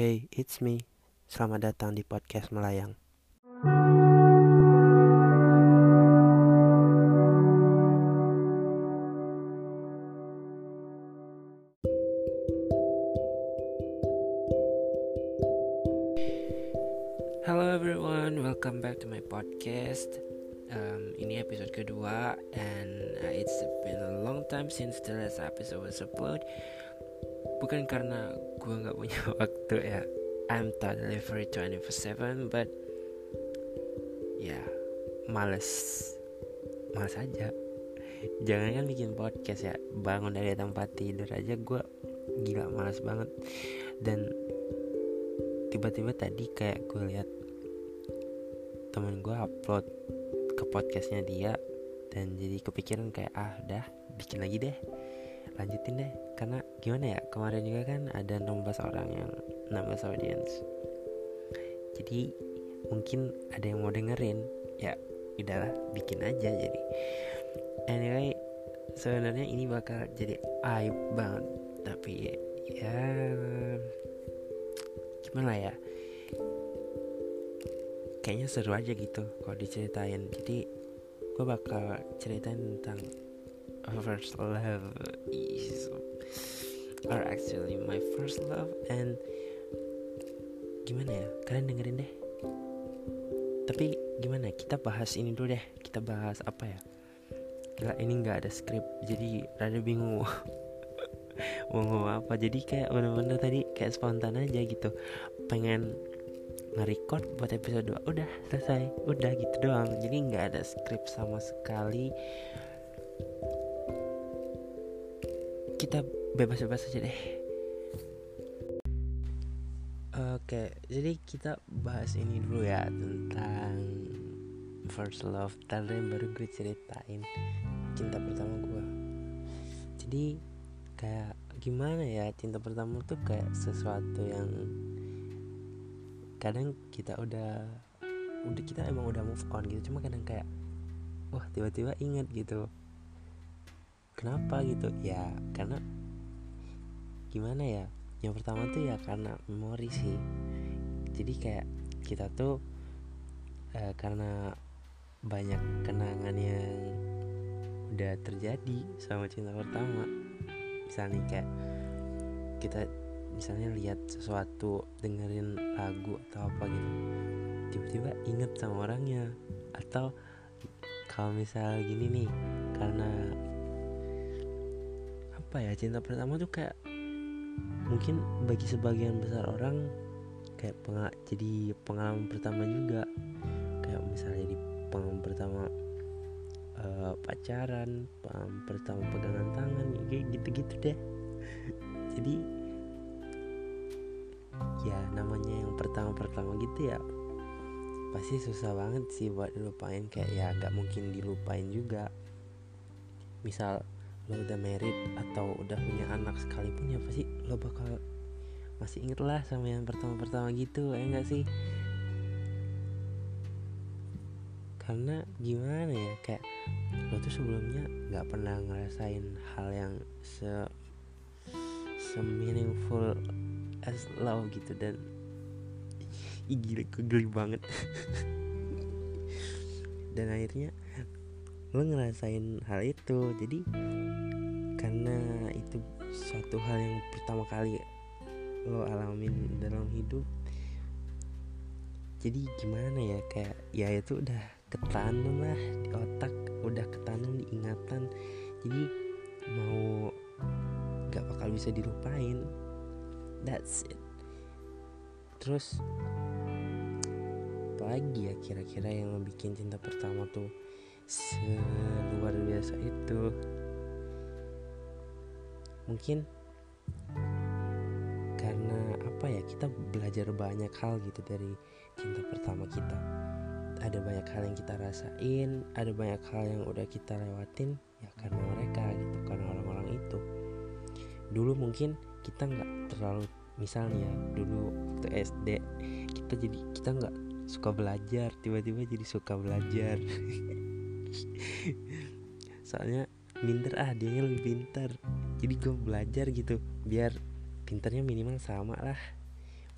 Hey, it's me. Selamat datang di podcast Melayang. Hello everyone, welcome back to my podcast. Um, ini episode kedua, and uh, it's been a long time since the last episode was upload. Bukan karena gue nggak punya waktu ya, I'm totally free 24/7, but ya yeah, males, males aja. Jangan kan bikin podcast ya, bangun dari tempat tidur aja gue gila males banget. Dan tiba-tiba tadi kayak gue lihat temen gue upload ke podcastnya dia dan jadi kepikiran kayak ah udah bikin lagi deh. Lanjutin deh karena gimana ya kemarin juga kan ada 16 orang yang 16 audience jadi mungkin ada yang mau dengerin. Ya udahlah bikin aja jadi. Anyway sebenarnya ini bakal jadi aib banget. Tapi ya gimana ya? Kayaknya seru aja gitu kalau diceritain. Jadi gue bakal ceritain tentang first love. Is or actually my first love and gimana ya? Kalian dengerin deh. Tapi gimana? Kita bahas ini dulu deh. Kita bahas apa ya? Gak, ini nggak ada skrip. Jadi rada bingung mau ngomong apa. Jadi kayak bener-bener tadi kayak spontan aja gitu. Pengen nge-record buat episode 2 udah selesai. Udah gitu doang. Jadi nggak ada skrip sama sekali. Kita bebas-bebas aja deh. Oke jadi kita bahas ini dulu ya tentang first love. Tadi baru gue ceritain cinta pertama gue jadi kayak gimana ya cinta pertama tuh kayak sesuatu yang kadang kita udah udah kita emang udah move on gitu. Cuma kadang kayak wah tiba-tiba inget gitu. Kenapa gitu? Ya karena gimana ya? Yang pertama tuh ya karena memori sih. Jadi kayak kita tuh eh, karena banyak kenangan yang udah terjadi sama cinta pertama. Misalnya kayak kita misalnya lihat sesuatu dengerin lagu atau apa gitu tiba-tiba inget sama orangnya. Atau kalau misal gini nih karena apa ya cinta pertama tuh kayak mungkin bagi sebagian besar orang kayak pengal jadi pengalaman pertama juga. Kayak misalnya di pengalaman pertama uh, pacaran pengalaman pertama pegangan tangan kayak gitu-gitu deh. Jadi ya namanya yang pertama-pertama gitu ya pasti susah banget sih buat dilupain. Kayak ya gak mungkin dilupain juga. Misal lo udah married atau udah punya anak sekalipun ya pasti lo bakal masih inget lah sama yang pertama-pertama gitu ya gak sih? Karena gimana ya kayak lo tuh sebelumnya nggak pernah ngerasain hal yang se se meaningful as love gitu dan gila gue banget. Dan akhirnya lo ngerasain hal itu. Jadi karena itu suatu hal yang pertama kali lo alamin dalam hidup jadi gimana ya kayak ya itu udah ketanam lah di otak udah ketanam di ingatan. Jadi mau gak bakal bisa dilupain. That's it. Terus apalagi ya kira-kira yang bikin cinta pertama tuh luar biasa itu. Mungkin karena apa ya kita belajar banyak hal gitu dari cinta pertama kita. Ada banyak hal yang kita rasain ada banyak hal yang udah kita lewatin ya karena mereka gitu karena orang-orang itu. Dulu mungkin kita nggak terlalu misalnya dulu waktu SD kita jadi kita nggak suka belajar tiba-tiba jadi suka belajar soalnya minder ah dia lebih pintar jadi gue belajar gitu biar pintarnya minimal sama lah.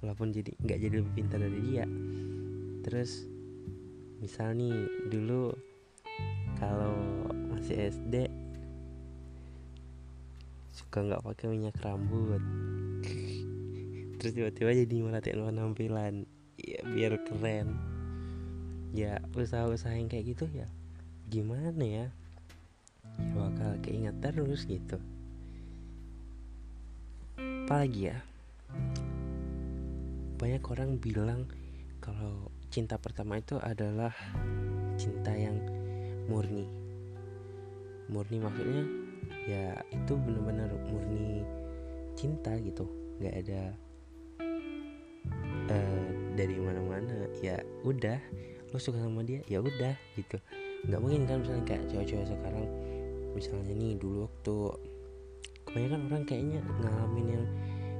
Walaupun jadi nggak jadi lebih pintar dari dia. Terus misal nih dulu kalau masih SD suka nggak pakai minyak rambut. Terus tiba-tiba jadi melatih penampilan ya biar keren. Ya usaha-usaha yang kayak gitu ya gimana ya? Ya bakal keinget terus gitu. Apalagi ya? Banyak orang bilang kalau cinta pertama itu adalah cinta yang murni. Murni maksudnya ya itu benar-benar murni cinta gitu. Nggak ada uh, dari mana-mana. Ya udah lo suka sama dia ya udah gitu nggak mungkin kan misalnya kayak cewek-cewek sekarang misalnya nih dulu waktu kebanyakan orang kayaknya ngalamin yang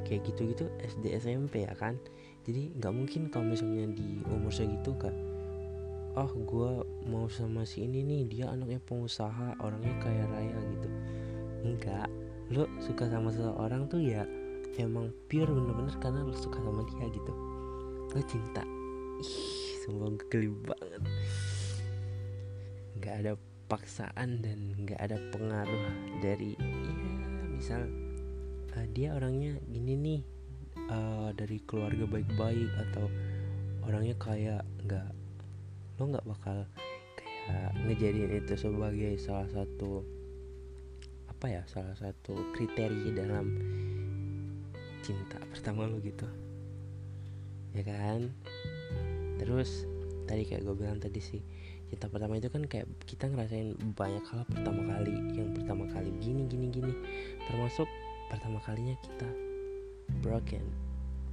kayak gitu-gitu SD SMP ya kan? Jadi nggak mungkin kalau misalnya di umur segitu kak oh gue mau sama si ini nih dia anaknya pengusaha orangnya kaya raya gitu. Enggak lo suka sama seseorang tuh ya emang pure bener-bener karena lo suka sama dia gitu. Lo cinta. Ih semua geli banget nggak ada paksaan dan nggak ada pengaruh dari ya misal uh, dia orangnya gini nih uh, dari keluarga baik-baik atau orangnya kayak nggak lo nggak bakal kayak ngejadiin itu sebagai salah satu apa ya salah satu kriteria dalam cinta pertama lo gitu. Ya kan? Terus tadi kayak gue bilang tadi sih cinta pertama itu kan kayak kita ngerasain banyak hal pertama kali yang pertama kali gini gini gini. Termasuk pertama kalinya kita broken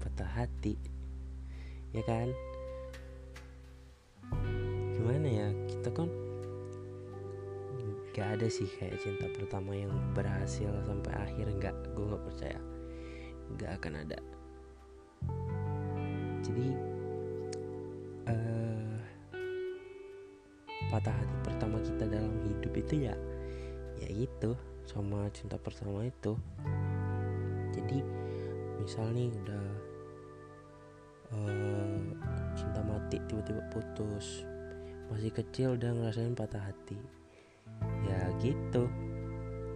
patah hati. Ya kan? Gimana ya? Kita kan gak ada sih kayak cinta pertama yang berhasil sampai akhir. Nggak gue nggak percaya. Nggak akan ada. Jadi uh, patah hati pertama kita dalam hidup itu ya ya itu sama cinta pertama itu. Jadi misal nih udah uh, cinta mati tiba-tiba putus masih kecil udah ngerasain patah hati. Ya gitu.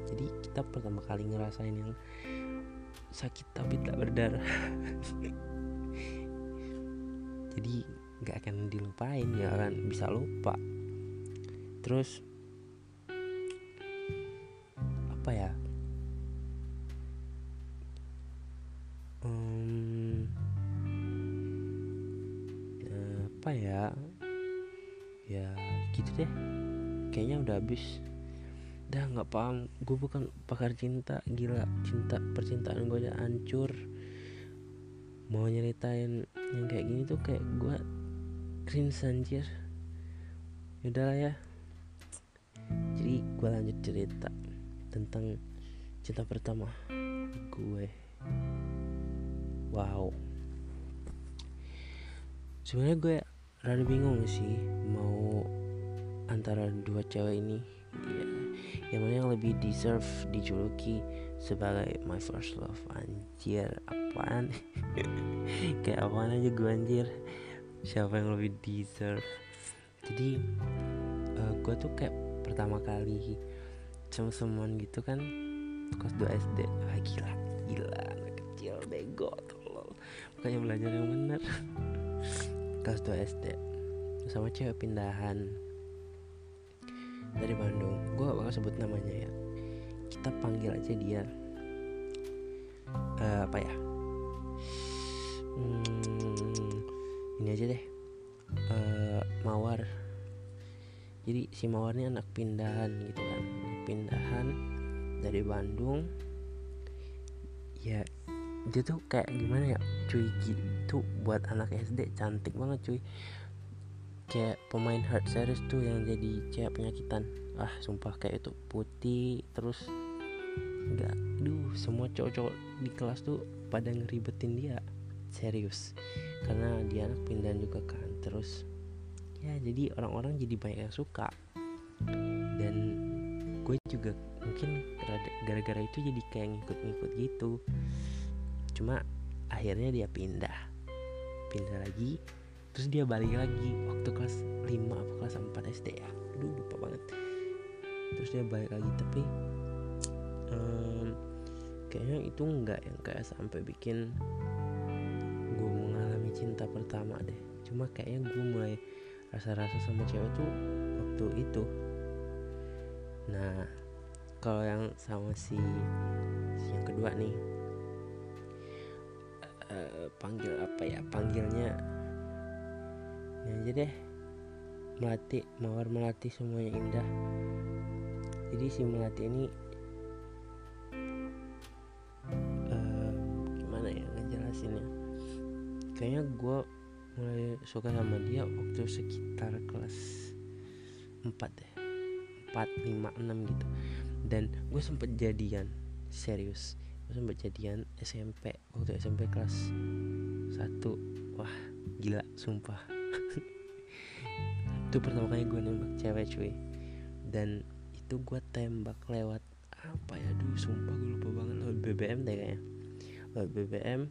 Jadi kita pertama kali ngerasain yang sakit tapi tak berdarah. Jadi nggak akan dilupain nggak akan bisa lupa terus apa ya? Hmm, apa ya? Ya gitu deh. Kayaknya udah habis. Dah nggak paham. Gue bukan pakar cinta. Gila cinta percintaan gue udah hancur. Mau nyeritain yang kayak gini tuh kayak gue cringe anjir. Yaudah lah ya gue lanjut cerita tentang cinta pertama gue. Wow. Sebenarnya gue rada bingung sih mau antara dua cewek ini. Ya yang mana yang lebih deserve dijuluki sebagai my first love. Anjir apaan? Kayak apaan aja gue anjir? Siapa yang lebih deserve? Jadi uh, eh, gue tuh kayak pertama kali semuan gitu kan kelas 2 SD ah gila gila anak kecil bego tolol. Makanya belajar yang bener kelas 2 SD sama cewek pindahan dari Bandung. Gue gak bakal sebut namanya ya. Kita panggil aja dia uh, apa ya? Hmm, ini aja deh. Uh, Mawar jadi si Mawar ini anak pindahan gitu kan. Pindahan dari Bandung. Ya dia tuh kayak gimana ya cuy gitu buat anak SD cantik banget cuy. Kayak pemain hard series tuh yang jadi cewek penyakitan. Ah sumpah kayak itu putih terus nggak duh semua cowok-cowok di kelas tuh pada ngeribetin dia. Serius. Karena dia anak pindahan juga kan terus ya jadi orang-orang jadi banyak yang suka. Dan gue juga mungkin gara-gara itu jadi kayak ngikut-ngikut gitu. Cuma akhirnya dia pindah. Pindah lagi terus dia balik lagi waktu kelas 5 apa kelas 4 SD ya. Aduh lupa banget. Terus dia balik lagi tapi um, kayaknya itu enggak yang kayak sampai bikin gue mengalami cinta pertama deh. Cuma kayaknya gue mulai rasa-rasa sama cewek tuh waktu itu. Nah kalau yang sama si, si yang kedua nih uh, panggil apa ya panggilnya ini aja deh. Melati mawar melati semuanya indah. Jadi si melati ini uh, gimana ya ngejelasinnya? Kayaknya gue mulai suka sama dia waktu sekitar kelas 4 deh. 4, 5, 6 gitu. Dan gue sempet jadian serius. Gue sempet jadian SMP waktu SMP kelas 1 wah gila sumpah. Itu pertama kali gue nembak cewek cuy. Dan itu gue tembak lewat apa ya? Dulu sumpah gue lupa banget. Lewat BBM deh kayaknya. Lewat BBM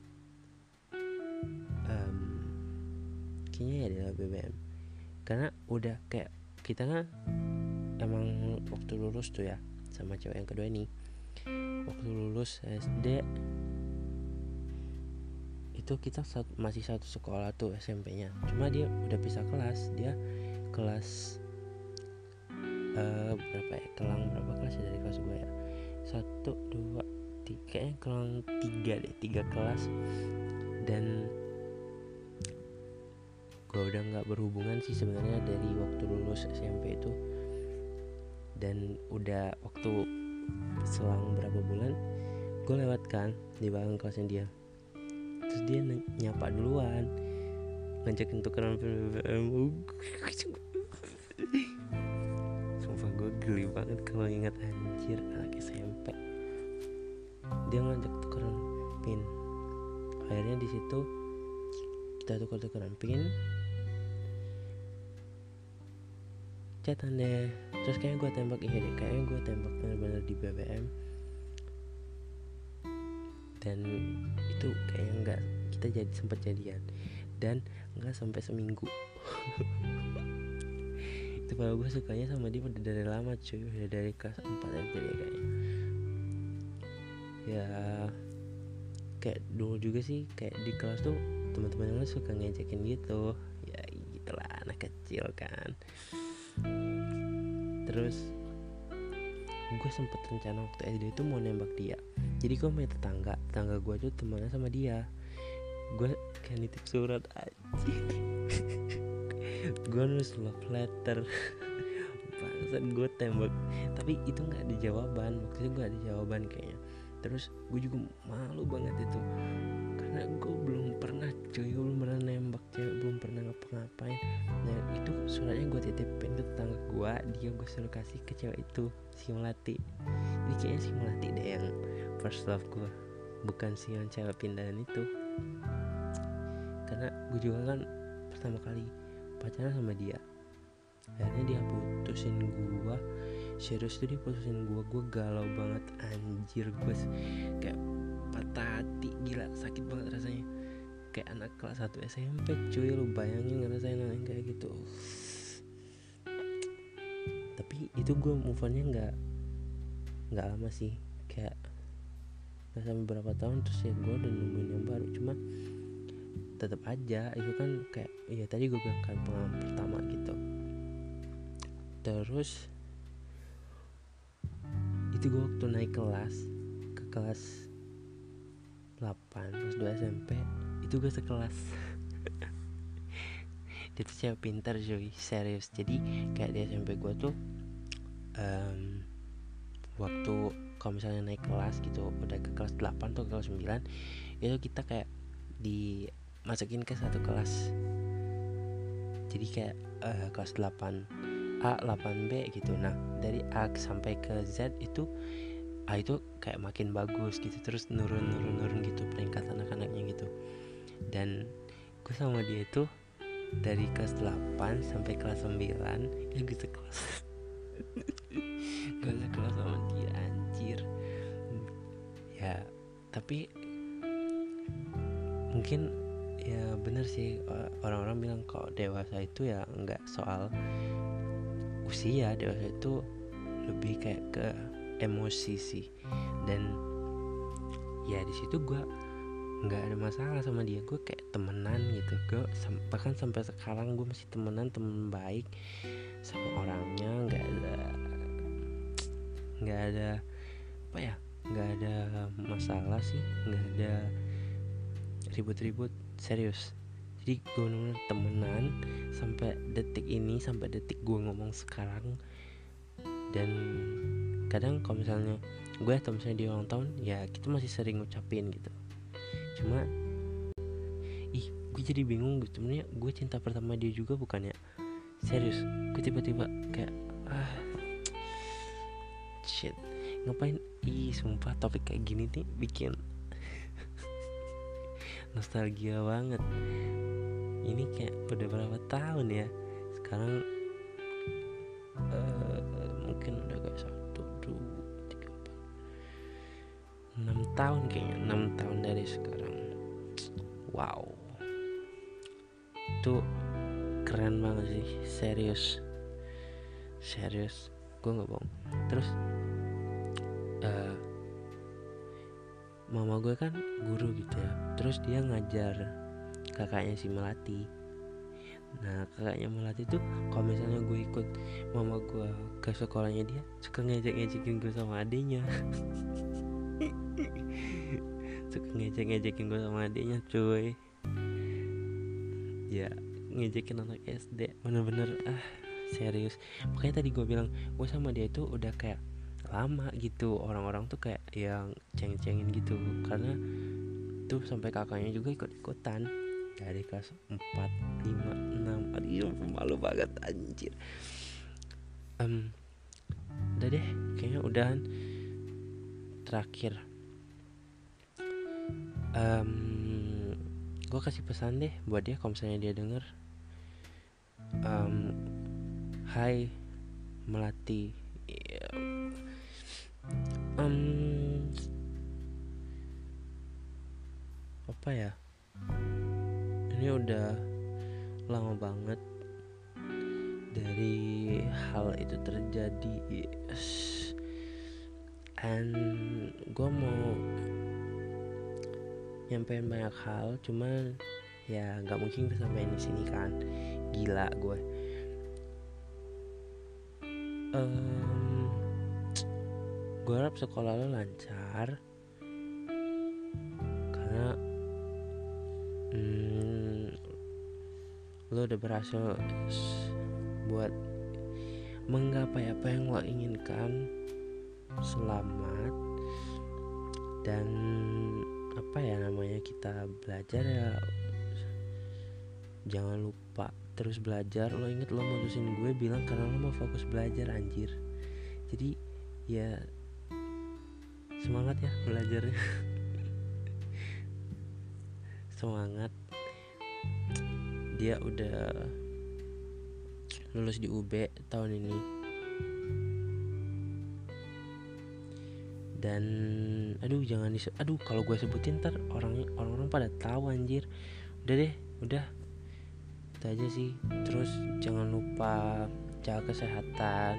kayaknya ya adalah BBM karena udah kayak kita kan emang waktu lulus tuh ya sama cewek yang kedua ini. Waktu lulus SD itu kita masih satu sekolah tuh SMP-nya cuma dia udah pisah kelas dia kelas uh, berapa ya? Kelang berapa kelas ya dari kelas gue ya? Satu dua tiga ya kelang tiga deh tiga kelas. Dan gue udah nggak berhubungan sih sebenarnya dari waktu lulus SMP itu. Dan udah waktu selang berapa bulan gue lewat kan di belakang kelasnya dia. Terus dia nyapa duluan ngajakin tukeran sumpah gue geli banget kalau ingat anjir anak SMP dia ngajak tukeran pin. Akhirnya di situ kita tukar tukeran pin chatan deh terus kayak gue tembak iya deh. Kayaknya gue tembak bener-bener di BBM dan itu kayaknya nggak kita jadi sempat jadian. Dan nggak sampai seminggu. Itu kalau gue sukanya sama dia udah dari lama cuy. Udah dari kelas 4 aja deh kayaknya. Ya kayak dulu juga sih kayak di kelas tuh teman-teman yang suka ngejekin gitu. Ya gitulah anak kecil kan terus gue sempet rencana waktu SD itu mau nembak dia. Jadi gue punya tetangga tetangga gue tuh temannya sama dia. Gue kayak nitip surat aja gue nulis love letter. Bangsat gue tembak. Tapi itu nggak ada jawaban waktu itu gue ada jawaban kayaknya. Terus gue juga malu banget itu karena gue belum pernah cuy belum pernah nembak cewek belum pernah ngapa-ngapain. Nah itu suratnya gue titipin ke tetangga gue dia gue suruh kasih ke cewek itu si melati. Jadi kayaknya si melati deh yang first love gue bukan si yang cewek pindahan itu. Karena gue juga kan pertama kali pacaran sama dia akhirnya dia putusin gue serius tuh dia putusin gue gue galau banget anjir gue kayak hati gila sakit banget rasanya. Kayak anak kelas 1 SMP cuy lu bayangin ngerasain hal yang kayak gitu. Tapi itu gue move onnya nggak nggak lama sih. Kayak nggak sampai berapa tahun terus ya gue udah nemuin yang baru. Cuma tetap aja itu kan kayak ya tadi gue bilang kan pengalaman pertama gitu. Terus itu gue waktu naik kelas ke kelas 8 kelas 2 SMP itu gue sekelas. Dia tuh cewek pintar cuy. Serius. Jadi kayak di SMP gue tuh um, waktu kalau misalnya naik kelas gitu udah ke kelas 8 atau kelas 9 itu kita kayak dimasukin ke satu kelas. Jadi kayak uh, kelas 8 A 8B gitu. Nah dari A sampai ke Z itu A itu kayak makin bagus gitu terus nurun nurun nurun gitu peringkat anak-anaknya gitu. Dan gue sama dia itu dari kelas 8 sampai kelas 9 yang gue sekelas. Gue sekelas sama dia anjir. Ya tapi mungkin ya bener sih orang-orang bilang kalau dewasa itu ya nggak soal usia dewasa itu lebih kayak ke emosi sih. Dan ya di situ gue nggak ada masalah sama dia. Gue kayak temenan gitu. Gue bahkan sampai sekarang gue masih temenan temen baik sama orangnya. Nggak ada nggak ada apa ya nggak ada masalah sih. Nggak ada ribut-ribut serius. Jadi gue bener temenan sampai detik ini sampai detik gue ngomong sekarang. Dan kadang kalau misalnya gue atau misalnya dia ulang tahun ya kita masih sering ngucapin gitu. Cuma ih gue jadi bingung gitu. Sebenarnya gue cinta pertama dia juga bukan ya? Serius gue tiba-tiba kayak ah shit ngapain? Ih sumpah topik kayak gini nih bikin nostalgia banget. Ini kayak udah berapa tahun ya? Sekarang kayaknya enam tahun dari sekarang. Wow. Itu keren banget sih. Serius. Serius. Gue nggak bohong. Terus uh, mama gue kan guru gitu ya. Terus dia ngajar kakaknya si Melati. Nah kakaknya Melati tuh kalau misalnya gue ikut mama gue ke sekolahnya dia suka ngejek-ngejekin gue sama adiknya ngejek-ngejekin gue sama adiknya cuy. Ya ngejekin anak SD bener-bener ah serius. Makanya tadi gue bilang gue sama dia itu udah kayak lama gitu. Orang-orang tuh kayak yang ceng-cengin gitu. Karena tuh sampai kakaknya juga ikut-ikutan. Dari kelas 4, 5, 6 aduh malu banget anjir. Um, udah deh kayaknya udahan. Terakhir um, gue kasih pesan deh buat dia kalau misalnya dia denger. Um, Hai Melati. Um, apa ya? Ini udah lama banget dari hal itu terjadi. Yes. and gue mau nyampein banyak hal cuman ya nggak mungkin bisa main di sini kan. Gila gue. Um, gue harap sekolah lo lancar karena hmm, lo udah berhasil buat menggapai apa yang lo inginkan. Selamat dan apa ya namanya kita belajar ya. Jangan lupa terus belajar. Lo inget lo mutusin gue bilang karena lo mau fokus belajar anjir. Jadi ya semangat ya belajarnya. Semangat. Dia udah lulus di UB tahun ini dan aduh jangan dis aduh kalau gue sebutin ntar orang orang orang pada tahu anjir. Udah deh udah. Itu aja sih. Terus jangan lupa jaga kesehatan.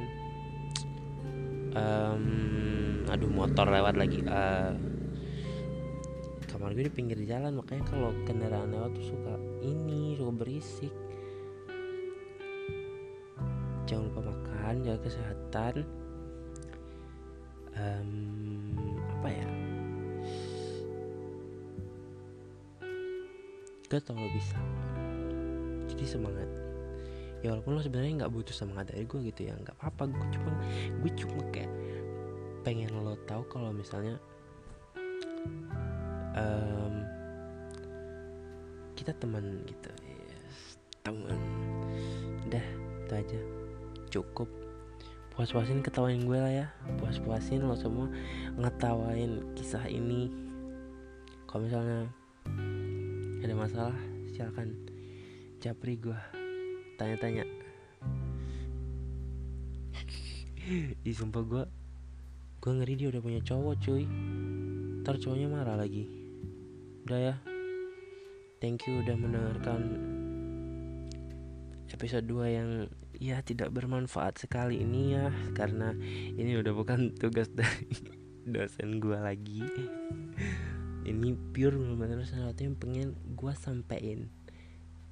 Um, aduh motor lewat lagi. Uh, kamar gue di pinggir jalan makanya kalau kendaraan lewat tuh suka ini suka berisik. Jangan lupa makan jaga kesehatan um, apa ya? Gue tau lo bisa. Jadi semangat. Ya walaupun lo sebenarnya nggak butuh semangat dari gue gitu ya nggak apa-apa. Gue cuma gue cuma kayak pengen lo tahu kalau misalnya um, kita teman gitu yes, teman. Udah itu aja. Cukup puas-puasin ketawain gue lah ya. Puas-puasin lo semua ngetawain kisah ini. Kalau misalnya ada masalah silakan japri gue tanya-tanya. Ih sumpah gue Gue ngeri dia udah punya cowok cuy. Ntar cowoknya marah lagi. Udah ya. Thank you udah mendengarkan episode 2 yang ya tidak bermanfaat sekali ini ya karena ini udah bukan tugas dari dosen gue lagi. Ini pure benar-benar sesuatu yang pengen gue sampein.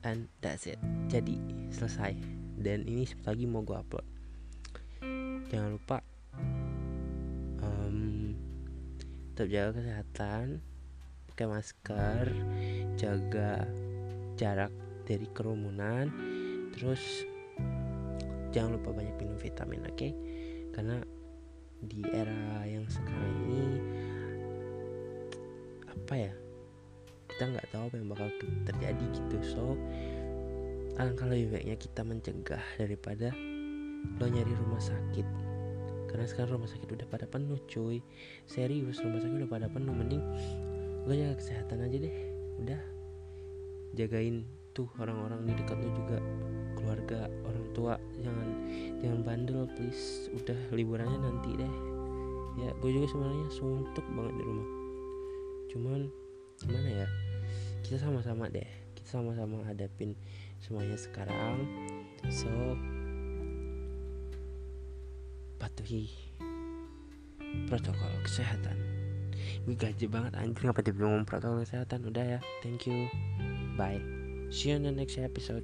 And that's it. Jadi selesai. Dan ini lagi mau gue upload. Jangan lupa um, tetap jaga kesehatan pakai masker jaga jarak dari kerumunan terus jangan lupa banyak minum vitamin oke? Okay? karena di era yang sekarang ini apa ya kita nggak tahu apa yang bakal terjadi gitu. So alangkah lebih baiknya kita mencegah daripada lo nyari rumah sakit. Karena sekarang rumah sakit udah pada penuh cuy. Serius rumah sakit udah pada penuh. Mending lo jaga kesehatan aja deh. Udah. Jagain tuh orang-orang di dekat lo juga. Keluarga orang tua jangan jangan bandel please. Udah liburannya nanti deh. Ya gue juga sebenarnya suntuk banget di rumah. Cuman gimana ya? Kita sama-sama deh. Kita sama-sama hadapin semuanya sekarang. So patuhi protokol kesehatan. Gue gaji banget anjing apa dia ngomong protokol kesehatan? Udah ya. Thank you. Bye see you in the next episode